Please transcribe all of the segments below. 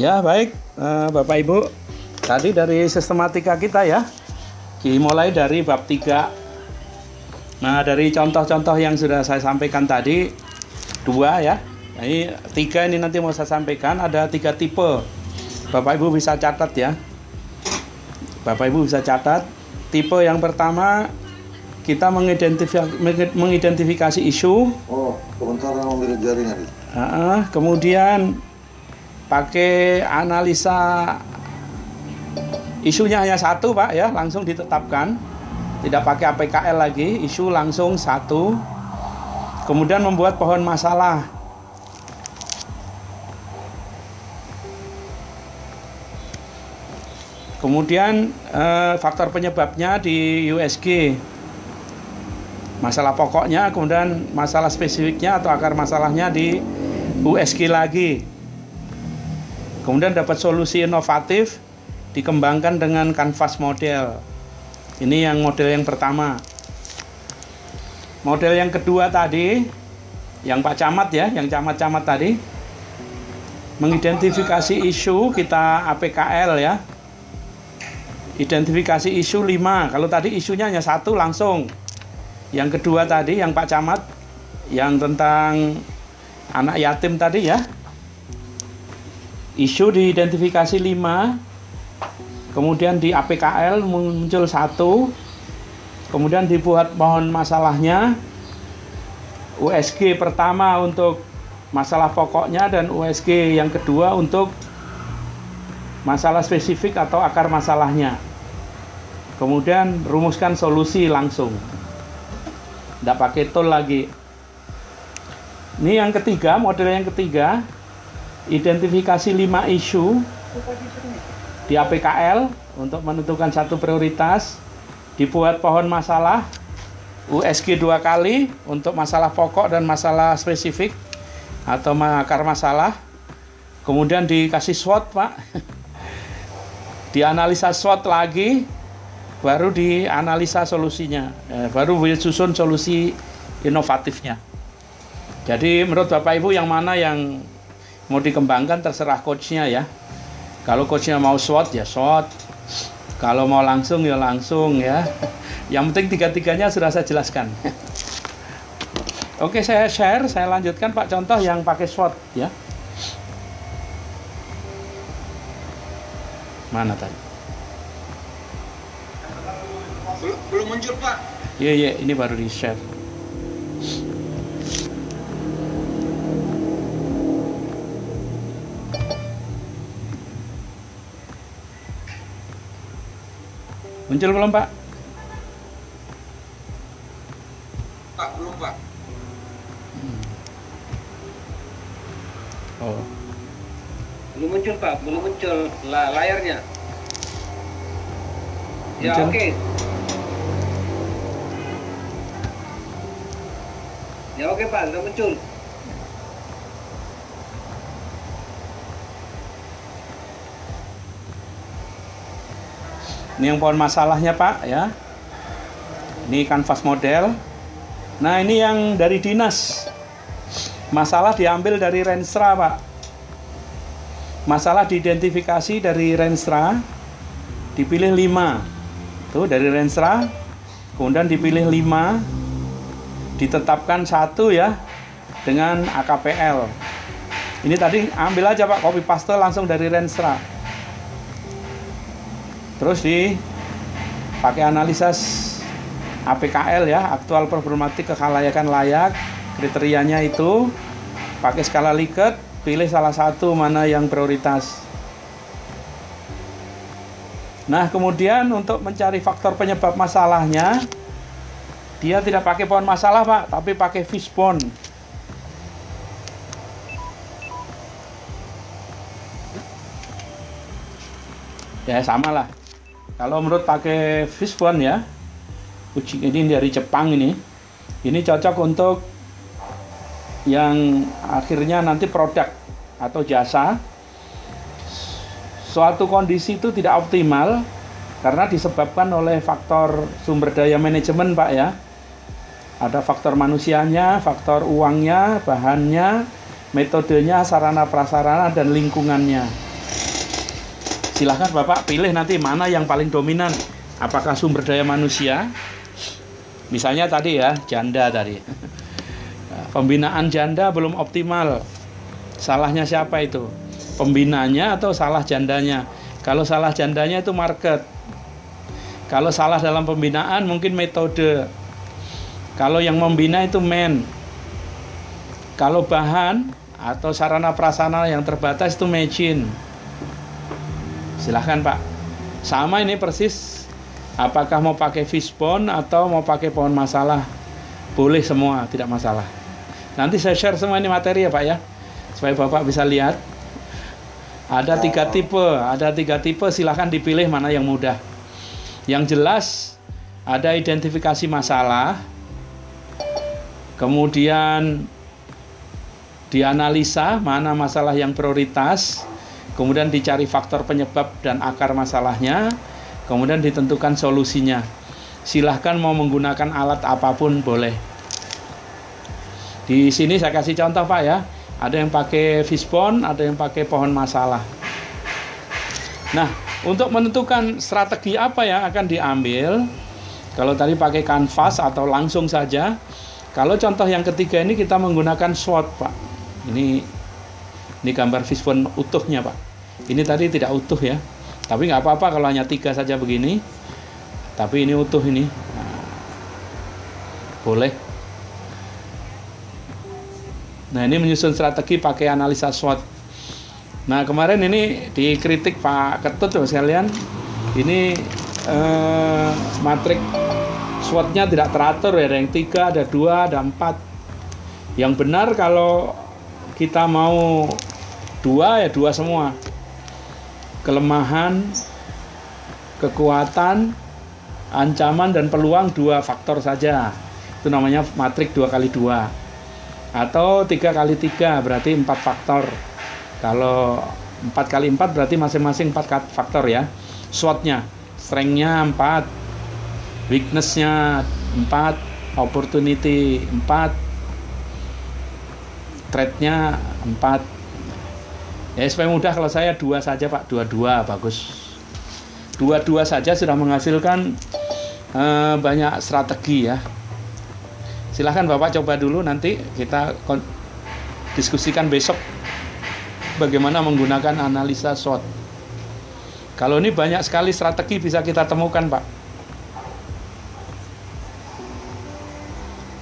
Ya baik eh, Bapak Ibu. Tadi dari sistematika kita ya Dimulai dari bab 3 Nah dari contoh-contoh yang sudah saya sampaikan tadi Dua ya. Nah, Ini tiga ini nanti mau saya sampaikan Ada tiga tipe. Bapak Ibu bisa catat ya. Bapak Ibu bisa catat. Tipe yang pertama Kita mengidentifikasi, mengidentifikasi isu. Oh, sebentar ambil jaringan. Ah, kemudian pakai analisa isunya hanya satu pak ya. Langsung ditetapkan. Tidak pakai APKL lagi. Isu langsung satu. Kemudian membuat pohon masalah. Kemudian eh, faktor penyebabnya di USG masalah pokoknya kemudian masalah spesifiknya atau akar masalahnya di USG lagi kemudian dapat solusi inovatif dikembangkan dengan kanvas model. Ini yang model yang pertama. Model yang kedua tadi yang Pak Camat ya yang camat-camat tadi mengidentifikasi isu kita APKL ya. Identifikasi isu 5 kalau tadi isunya hanya satu langsung. Yang kedua tadi yang Pak Camat yang tentang anak yatim tadi ya. Isu diidentifikasi 5. Kemudian di APKL muncul satu. Kemudian dibuat pohon masalahnya. USG pertama untuk masalah pokoknya dan USG yang kedua untuk masalah spesifik atau akar masalahnya. Kemudian rumuskan solusi langsung tidak pakai tool lagi ini yang ketiga model yang ketiga identifikasi 5 isu di APKL untuk menentukan satu prioritas dibuat pohon masalah USG dua kali untuk masalah pokok dan masalah spesifik atau akar masalah. Kemudian dikasih SWOT pak. Dianalisa SWOT lagi baru dianalisa solusinya, eh, baru disusun solusi inovatifnya. Jadi menurut Bapak Ibu yang mana yang mau dikembangkan terserah coachnya ya. Kalau coachnya mau SWOT ya SWOT, kalau mau langsung ya langsung ya. Yang penting tiga-tiganya sudah saya jelaskan. Oke saya share, saya lanjutkan Pak contoh yang pakai SWOT ya. Mana tadi? Belum, belum muncul Pak. Iya iya ini baru di share. Muncul belum Pak? Pak belum Pak. Oh. Belum muncul Pak, belum muncul La layarnya. Ya Muncul. oke. Ya oke Pak, sudah muncul. Ini yang pohon masalahnya Pak ya. Ini kanvas model. Nah ini yang dari dinas. Masalah diambil dari Renstra Pak. Masalah diidentifikasi dari Renstra. Dipilih 5. Tuh dari Renstra. Kemudian dipilih 5. Ditetapkan satu ya. Dengan AKPL. Ini tadi ambil aja Pak copy paste langsung dari Renstra terus di pakai analisis APKL ya aktual problematik kekhalayakan layak kriterianya itu pakai skala Likert pilih salah satu mana yang prioritas. Nah kemudian untuk mencari faktor penyebab masalahnya dia tidak pakai pohon masalah pak tapi pakai fishbone ya sama lah kalau menurut pakai fishbone ya, kucing ini dari Jepang ini, ini cocok untuk yang akhirnya nanti produk atau jasa. Suatu kondisi itu tidak optimal karena disebabkan oleh faktor sumber daya manajemen, Pak ya. Ada faktor manusianya, faktor uangnya, bahannya, metodenya, sarana prasarana dan lingkungannya. Silahkan Bapak pilih nanti mana yang paling dominan. Apakah sumber daya manusia? Misalnya tadi ya, janda tadi. Pembinaan janda belum optimal. Salahnya siapa itu? Pembinanya atau salah jandanya? Kalau salah jandanya itu market. Kalau salah dalam pembinaan mungkin metode. Kalau yang membina itu men. Kalau bahan atau sarana prasarana yang terbatas itu machine. Silahkan Pak. Sama ini persis. Apakah mau pakai fishbone atau mau pakai pohon masalah? Boleh semua, tidak masalah. Nanti saya share semua ini materi ya Pak ya. Supaya Bapak bisa lihat. Ada tiga tipe, ada tiga tipe silahkan dipilih mana yang mudah. Yang jelas ada identifikasi masalah, kemudian dianalisa mana masalah yang prioritas, kemudian dicari faktor penyebab dan akar masalahnya, kemudian ditentukan solusinya. Silahkan mau menggunakan alat apa pun boleh. Di sini saya kasih contoh Pak ya. Ada yang pakai fishbone, ada yang pakai pohon masalah. Nah, untuk menentukan strategi apa yang akan diambil, kalau tadi pakai kanvas atau langsung saja, kalau contoh yang ketiga ini kita menggunakan SWOT, Pak. Ini ini gambar fishbone utuhnya, Pak. Ini tadi tidak utuh ya, tapi nggak apa-apa kalau hanya tiga saja begini. Tapi ini utuh ini, nah, boleh. Nah ini menyusun strategi pakai analisa SWOT. Nah kemarin ini dikritik Pak Ketut loh sekalian. Ini eh, matrik SWOT-nya tidak teratur ya. Yang tiga, ada dua, ada empat. Yang benar kalau kita mau dua ya dua semua. Kelemahan, kekuatan, ancaman dan peluang dua faktor saja. Itu namanya matrik dua kali dua. Atau tiga kali tiga berarti empat faktor. Kalau empat kali empat berarti masing-masing empat faktor ya. SWOT-nya strength-nya empat weakness-nya empat opportunity empat threat-nya empat ya supaya mudah kalau saya dua saja pak dua-dua bagus dua-dua saja sudah menghasilkan eh, banyak strategi ya silahkan Bapak coba dulu nanti kita diskusikan besok bagaimana menggunakan analisa SWOT. Kalau ini banyak sekali strategi bisa kita temukan Pak.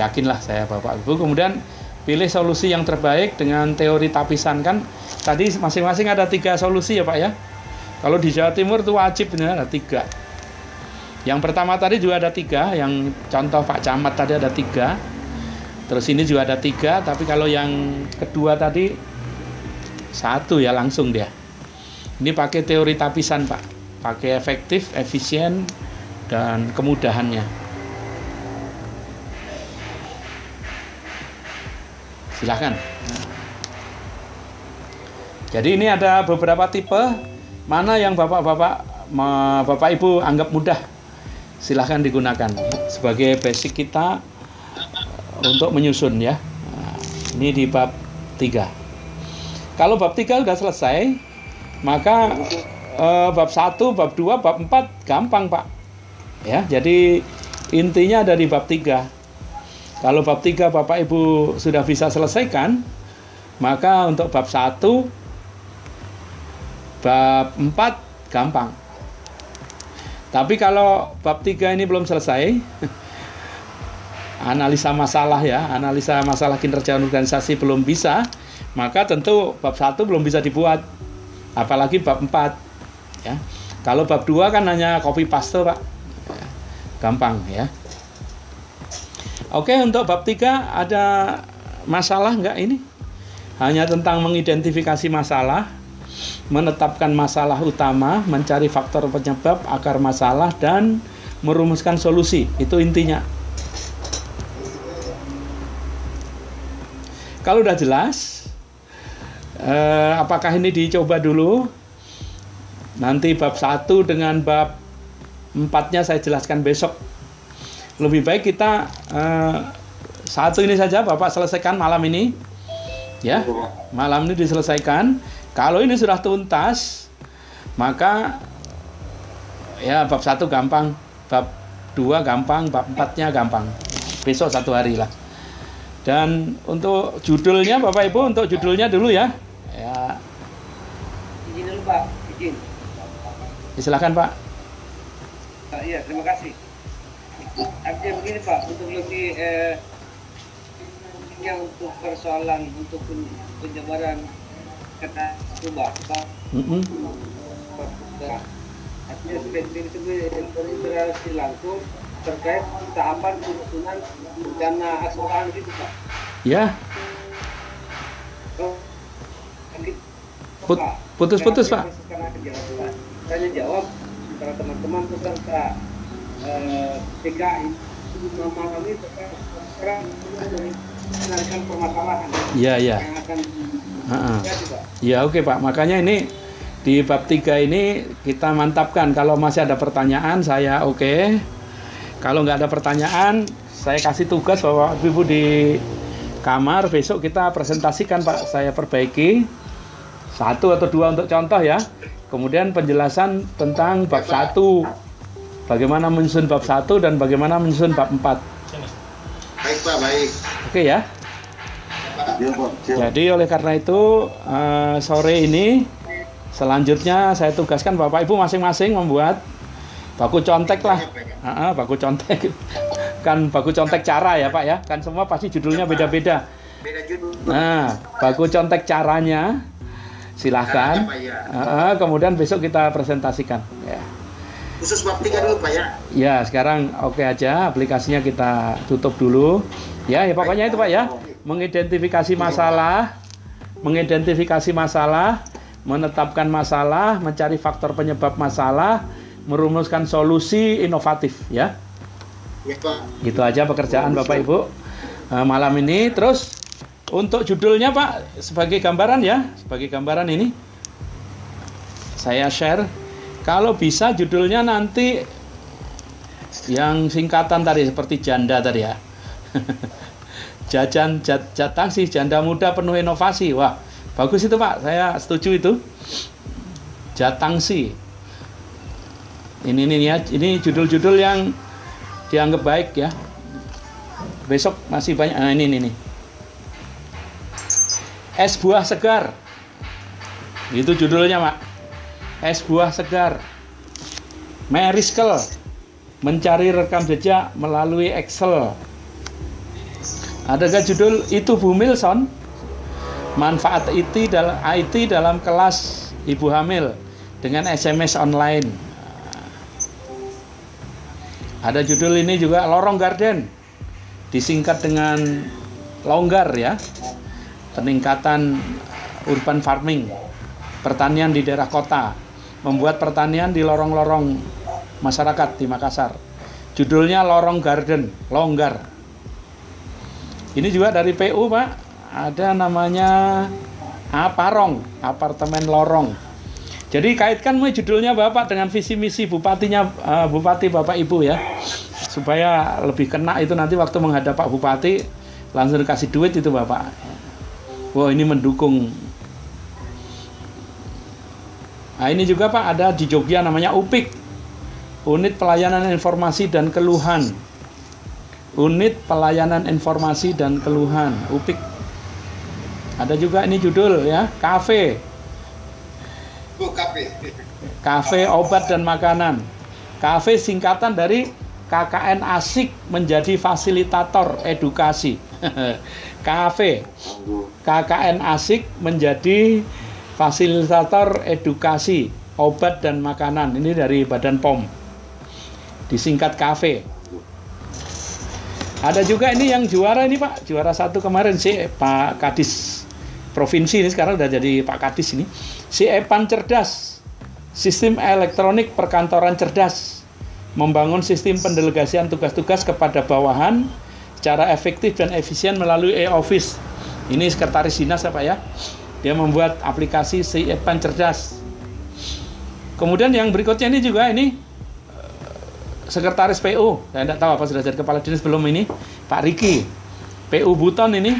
Yakinlah saya Bapak Ibu. Kemudian pilih solusi yang terbaik dengan teori tapisan kan. Tadi masing-masing ada tiga solusi ya Pak ya. Kalau di Jawa Timur itu wajib benar ada tiga. Yang pertama tadi juga ada tiga, yang contoh Pak Camat tadi ada tiga. Terus ini juga ada tiga, tapi kalau yang kedua tadi satu ya langsung dia. Ini pakai teori tapisan Pak, pakai efektif, efisien, dan kemudahannya. Silahkan. Jadi ini ada beberapa tipe, mana yang bapak-bapak, bapak ibu anggap mudah silahkan digunakan sebagai basic kita eh, untuk menyusun ya. Nah, ini di bab 3. Kalau bab 3 sudah selesai, maka eh, bab 1, bab 2, bab 4 gampang, Pak. Ya, jadi intinya ada di bab 3. Kalau bab 3 Bapak Ibu sudah bisa selesaikan, maka untuk bab 1 bab 4 gampang. Tapi kalau bab 3 ini belum selesai, analisa masalah ya, analisa masalah kinerja organisasi belum bisa, maka tentu bab 1 belum bisa dibuat. Apalagi bab 4. Ya. Kalau bab 2 kan hanya copy paste, Pak. Gampang ya. Oke, untuk bab 3 ada masalah enggak ini? Hanya tentang mengidentifikasi masalah, menetapkan masalah utama, mencari faktor penyebab akar masalah dan merumuskan solusi. Itu intinya. Kalau udah jelas, eh, apakah ini dicoba dulu? Nanti bab 1 dengan bab 4-nya saya jelaskan besok. Lebih baik kita eh, satu ini saja Bapak selesaikan malam ini. Ya, malam ini diselesaikan kalau ini sudah tuntas, maka ya bab satu gampang, bab dua gampang, bab empatnya gampang. Besok satu hari lah. Dan untuk judulnya Bapak Ibu, untuk judulnya dulu ya. Ya, Izin dulu Pak, izin. silakan Pak. Iya, terima kasih. Artinya begini Pak, untuk lebih eh, yang untuk persoalan untuk pen- penjabaran kata Tuba, Pak. Mm-mm. Artinya spesifik terintegrasi langsung terkait tahapan penyusunan rencana asuransi gitu Pak. Ya, putus-putus, Pak. Tanya jawab antara teman-teman peserta eh, PKI memahami terkait permasalahan ya, ya. yang akan Ya oke Pak, makanya ini di bab 3 ini kita mantapkan kalau masih ada pertanyaan saya oke. Kalau nggak ada pertanyaan, saya kasih tugas bahwa Ibu di kamar besok kita presentasikan Pak, saya perbaiki satu atau dua untuk contoh ya. Kemudian penjelasan tentang bab 1. Bagaimana menyusun bab 1 dan bagaimana menyusun bab 4. Baik Pak, baik. Oke ya. Jadi oleh karena itu eh, sore ini selanjutnya saya tugaskan Bapak Ibu masing-masing membuat baku contek lah. Ah, ah, baku contek. kan baku contek cara ya Pak ya. Kan semua pasti judulnya beda-beda. Nah, baku contek caranya silahkan. Ah, ah, kemudian besok kita presentasikan. Ya. Khusus bab 3 dulu Pak ya. Ya, sekarang oke aja aplikasinya kita tutup dulu. Ya, ya pokoknya itu Pak ya. Mengidentifikasi masalah, mengidentifikasi masalah, menetapkan masalah, mencari faktor penyebab masalah, merumuskan solusi inovatif ya. Ya Pak. Gitu aja pekerjaan Bapak Ibu eh, malam ini. Terus untuk judulnya Pak sebagai gambaran ya, sebagai gambaran ini saya share. Kalau bisa judulnya nanti yang singkatan tadi seperti janda tadi ya. Jajan jat, jatang sih janda muda penuh inovasi. Wah, bagus itu Pak. Saya setuju itu. Jatang sih. Ini ini ya, ini judul-judul yang dianggap baik ya. Besok masih banyak. Nah, ini ini nih. Es buah segar. Itu judulnya, Pak. Es buah segar. Meriskel mencari rekam jejak melalui Excel. Adakah judul itu Bu Milson? Manfaat IT dalam IT dalam kelas ibu hamil dengan SMS online. Ada judul ini juga Lorong Garden. Disingkat dengan longgar ya. Peningkatan urban farming. Pertanian di daerah kota. Membuat pertanian di lorong-lorong masyarakat di Makassar. Judulnya Lorong Garden, longgar. Ini juga dari PU, Pak. Ada namanya Aparong, apartemen lorong. Jadi kaitkan mulai judulnya Bapak dengan visi misi bupatinya eh, Bupati Bapak Ibu ya. Supaya lebih kena itu nanti waktu menghadap Pak Bupati langsung dikasih duit itu Bapak. Wah, ini mendukung. Nah, ini juga Pak ada di Jogja namanya UPIK. Unit Pelayanan Informasi dan Keluhan. Unit Pelayanan Informasi dan Keluhan, UPIK. Ada juga ini judul ya, kafe. KP. Kafe obat dan makanan. Kafe singkatan dari KKN asik menjadi fasilitator edukasi. Kafe KKN asik menjadi fasilitator edukasi obat dan makanan. Ini dari Badan POM. Disingkat kafe. Ada juga ini yang juara ini Pak, juara satu kemarin si Pak Kadis provinsi ini sekarang udah jadi Pak Kadis ini. Si Epan cerdas, sistem elektronik perkantoran cerdas, membangun sistem pendelegasian tugas-tugas kepada bawahan secara efektif dan efisien melalui e-office. Ini sekretaris dinas ya Pak ya. Dia membuat aplikasi si Epan cerdas. Kemudian yang berikutnya ini juga ini sekretaris PU, saya tidak tahu apa sudah jadi kepala dinas belum ini, Pak Riki. PU Buton ini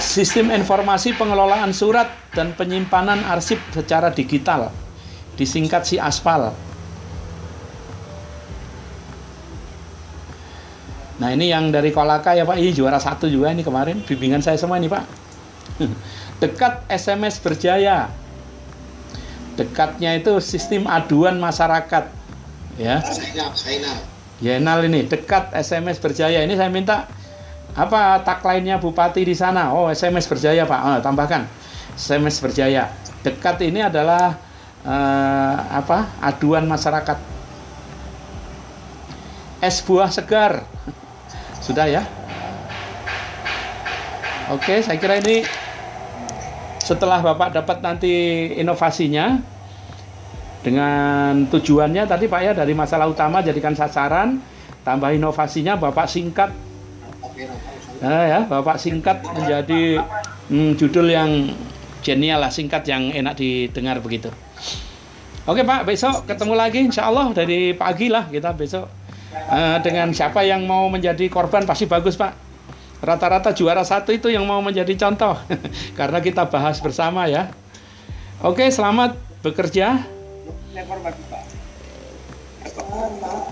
Sistem informasi pengelolaan surat dan penyimpanan arsip secara digital disingkat si aspal. Nah ini yang dari Kolaka ya Pak, ini juara satu juga ini kemarin bimbingan saya semua ini Pak. Dekat SMS berjaya. Dekatnya itu sistem aduan masyarakat. Ya. Yenal ini dekat SMS berjaya. Ini saya minta apa tagline-nya bupati di sana? Oh SMS berjaya Pak. Ah, tambahkan SMS berjaya. Dekat ini adalah eh, apa? Aduan masyarakat. Es buah segar. Sudah ya? Oke, saya kira ini setelah Bapak dapat nanti inovasinya dengan tujuannya tadi Pak ya dari masalah utama jadikan sasaran, tambah inovasinya Bapak singkat Nah, ya, Bapak singkat menjadi hmm, judul yang genial lah, singkat yang enak didengar begitu. Oke Pak, besok ketemu lagi insya Allah dari pagi lah kita besok Eh, dengan siapa yang mau menjadi korban pasti bagus Pak. Rata-rata juara satu itu yang mau menjadi contoh karena kita bahas bersama ya. Oke, selamat bekerja.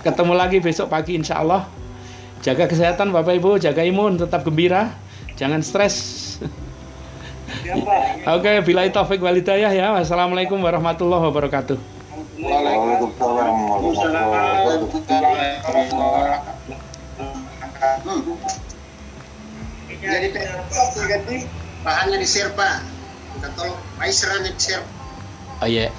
Ketemu lagi besok pagi insya Allah. Jaga kesehatan Bapak Ibu, jaga imun, tetap gembira, jangan stres. Oke, bila taufik walidayah ya. Wassalamualaikum warahmatullahi wabarakatuh. Waalaikumsalam warahmatullahi Jadi ganti bahannya di share Pak. Minta tolong Paiserannya di share. Oh iya.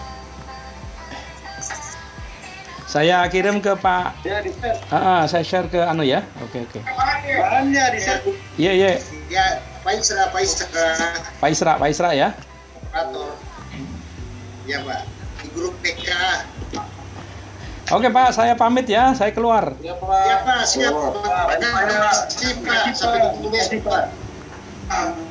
Saya kirim ke Pak. Ya, di share. Ah, ah, saya share ke anu ya. Oke oke. Bahannya di share. Iya iya. Ya Pak Isra, Pak Isra ya. operator. Ya Pak. Di grup PK. Oke Pak, saya pamit ya. Saya keluar. Ya Pak, siap Pak. Terima kasih Pak. Sampai ketemu besok Pak.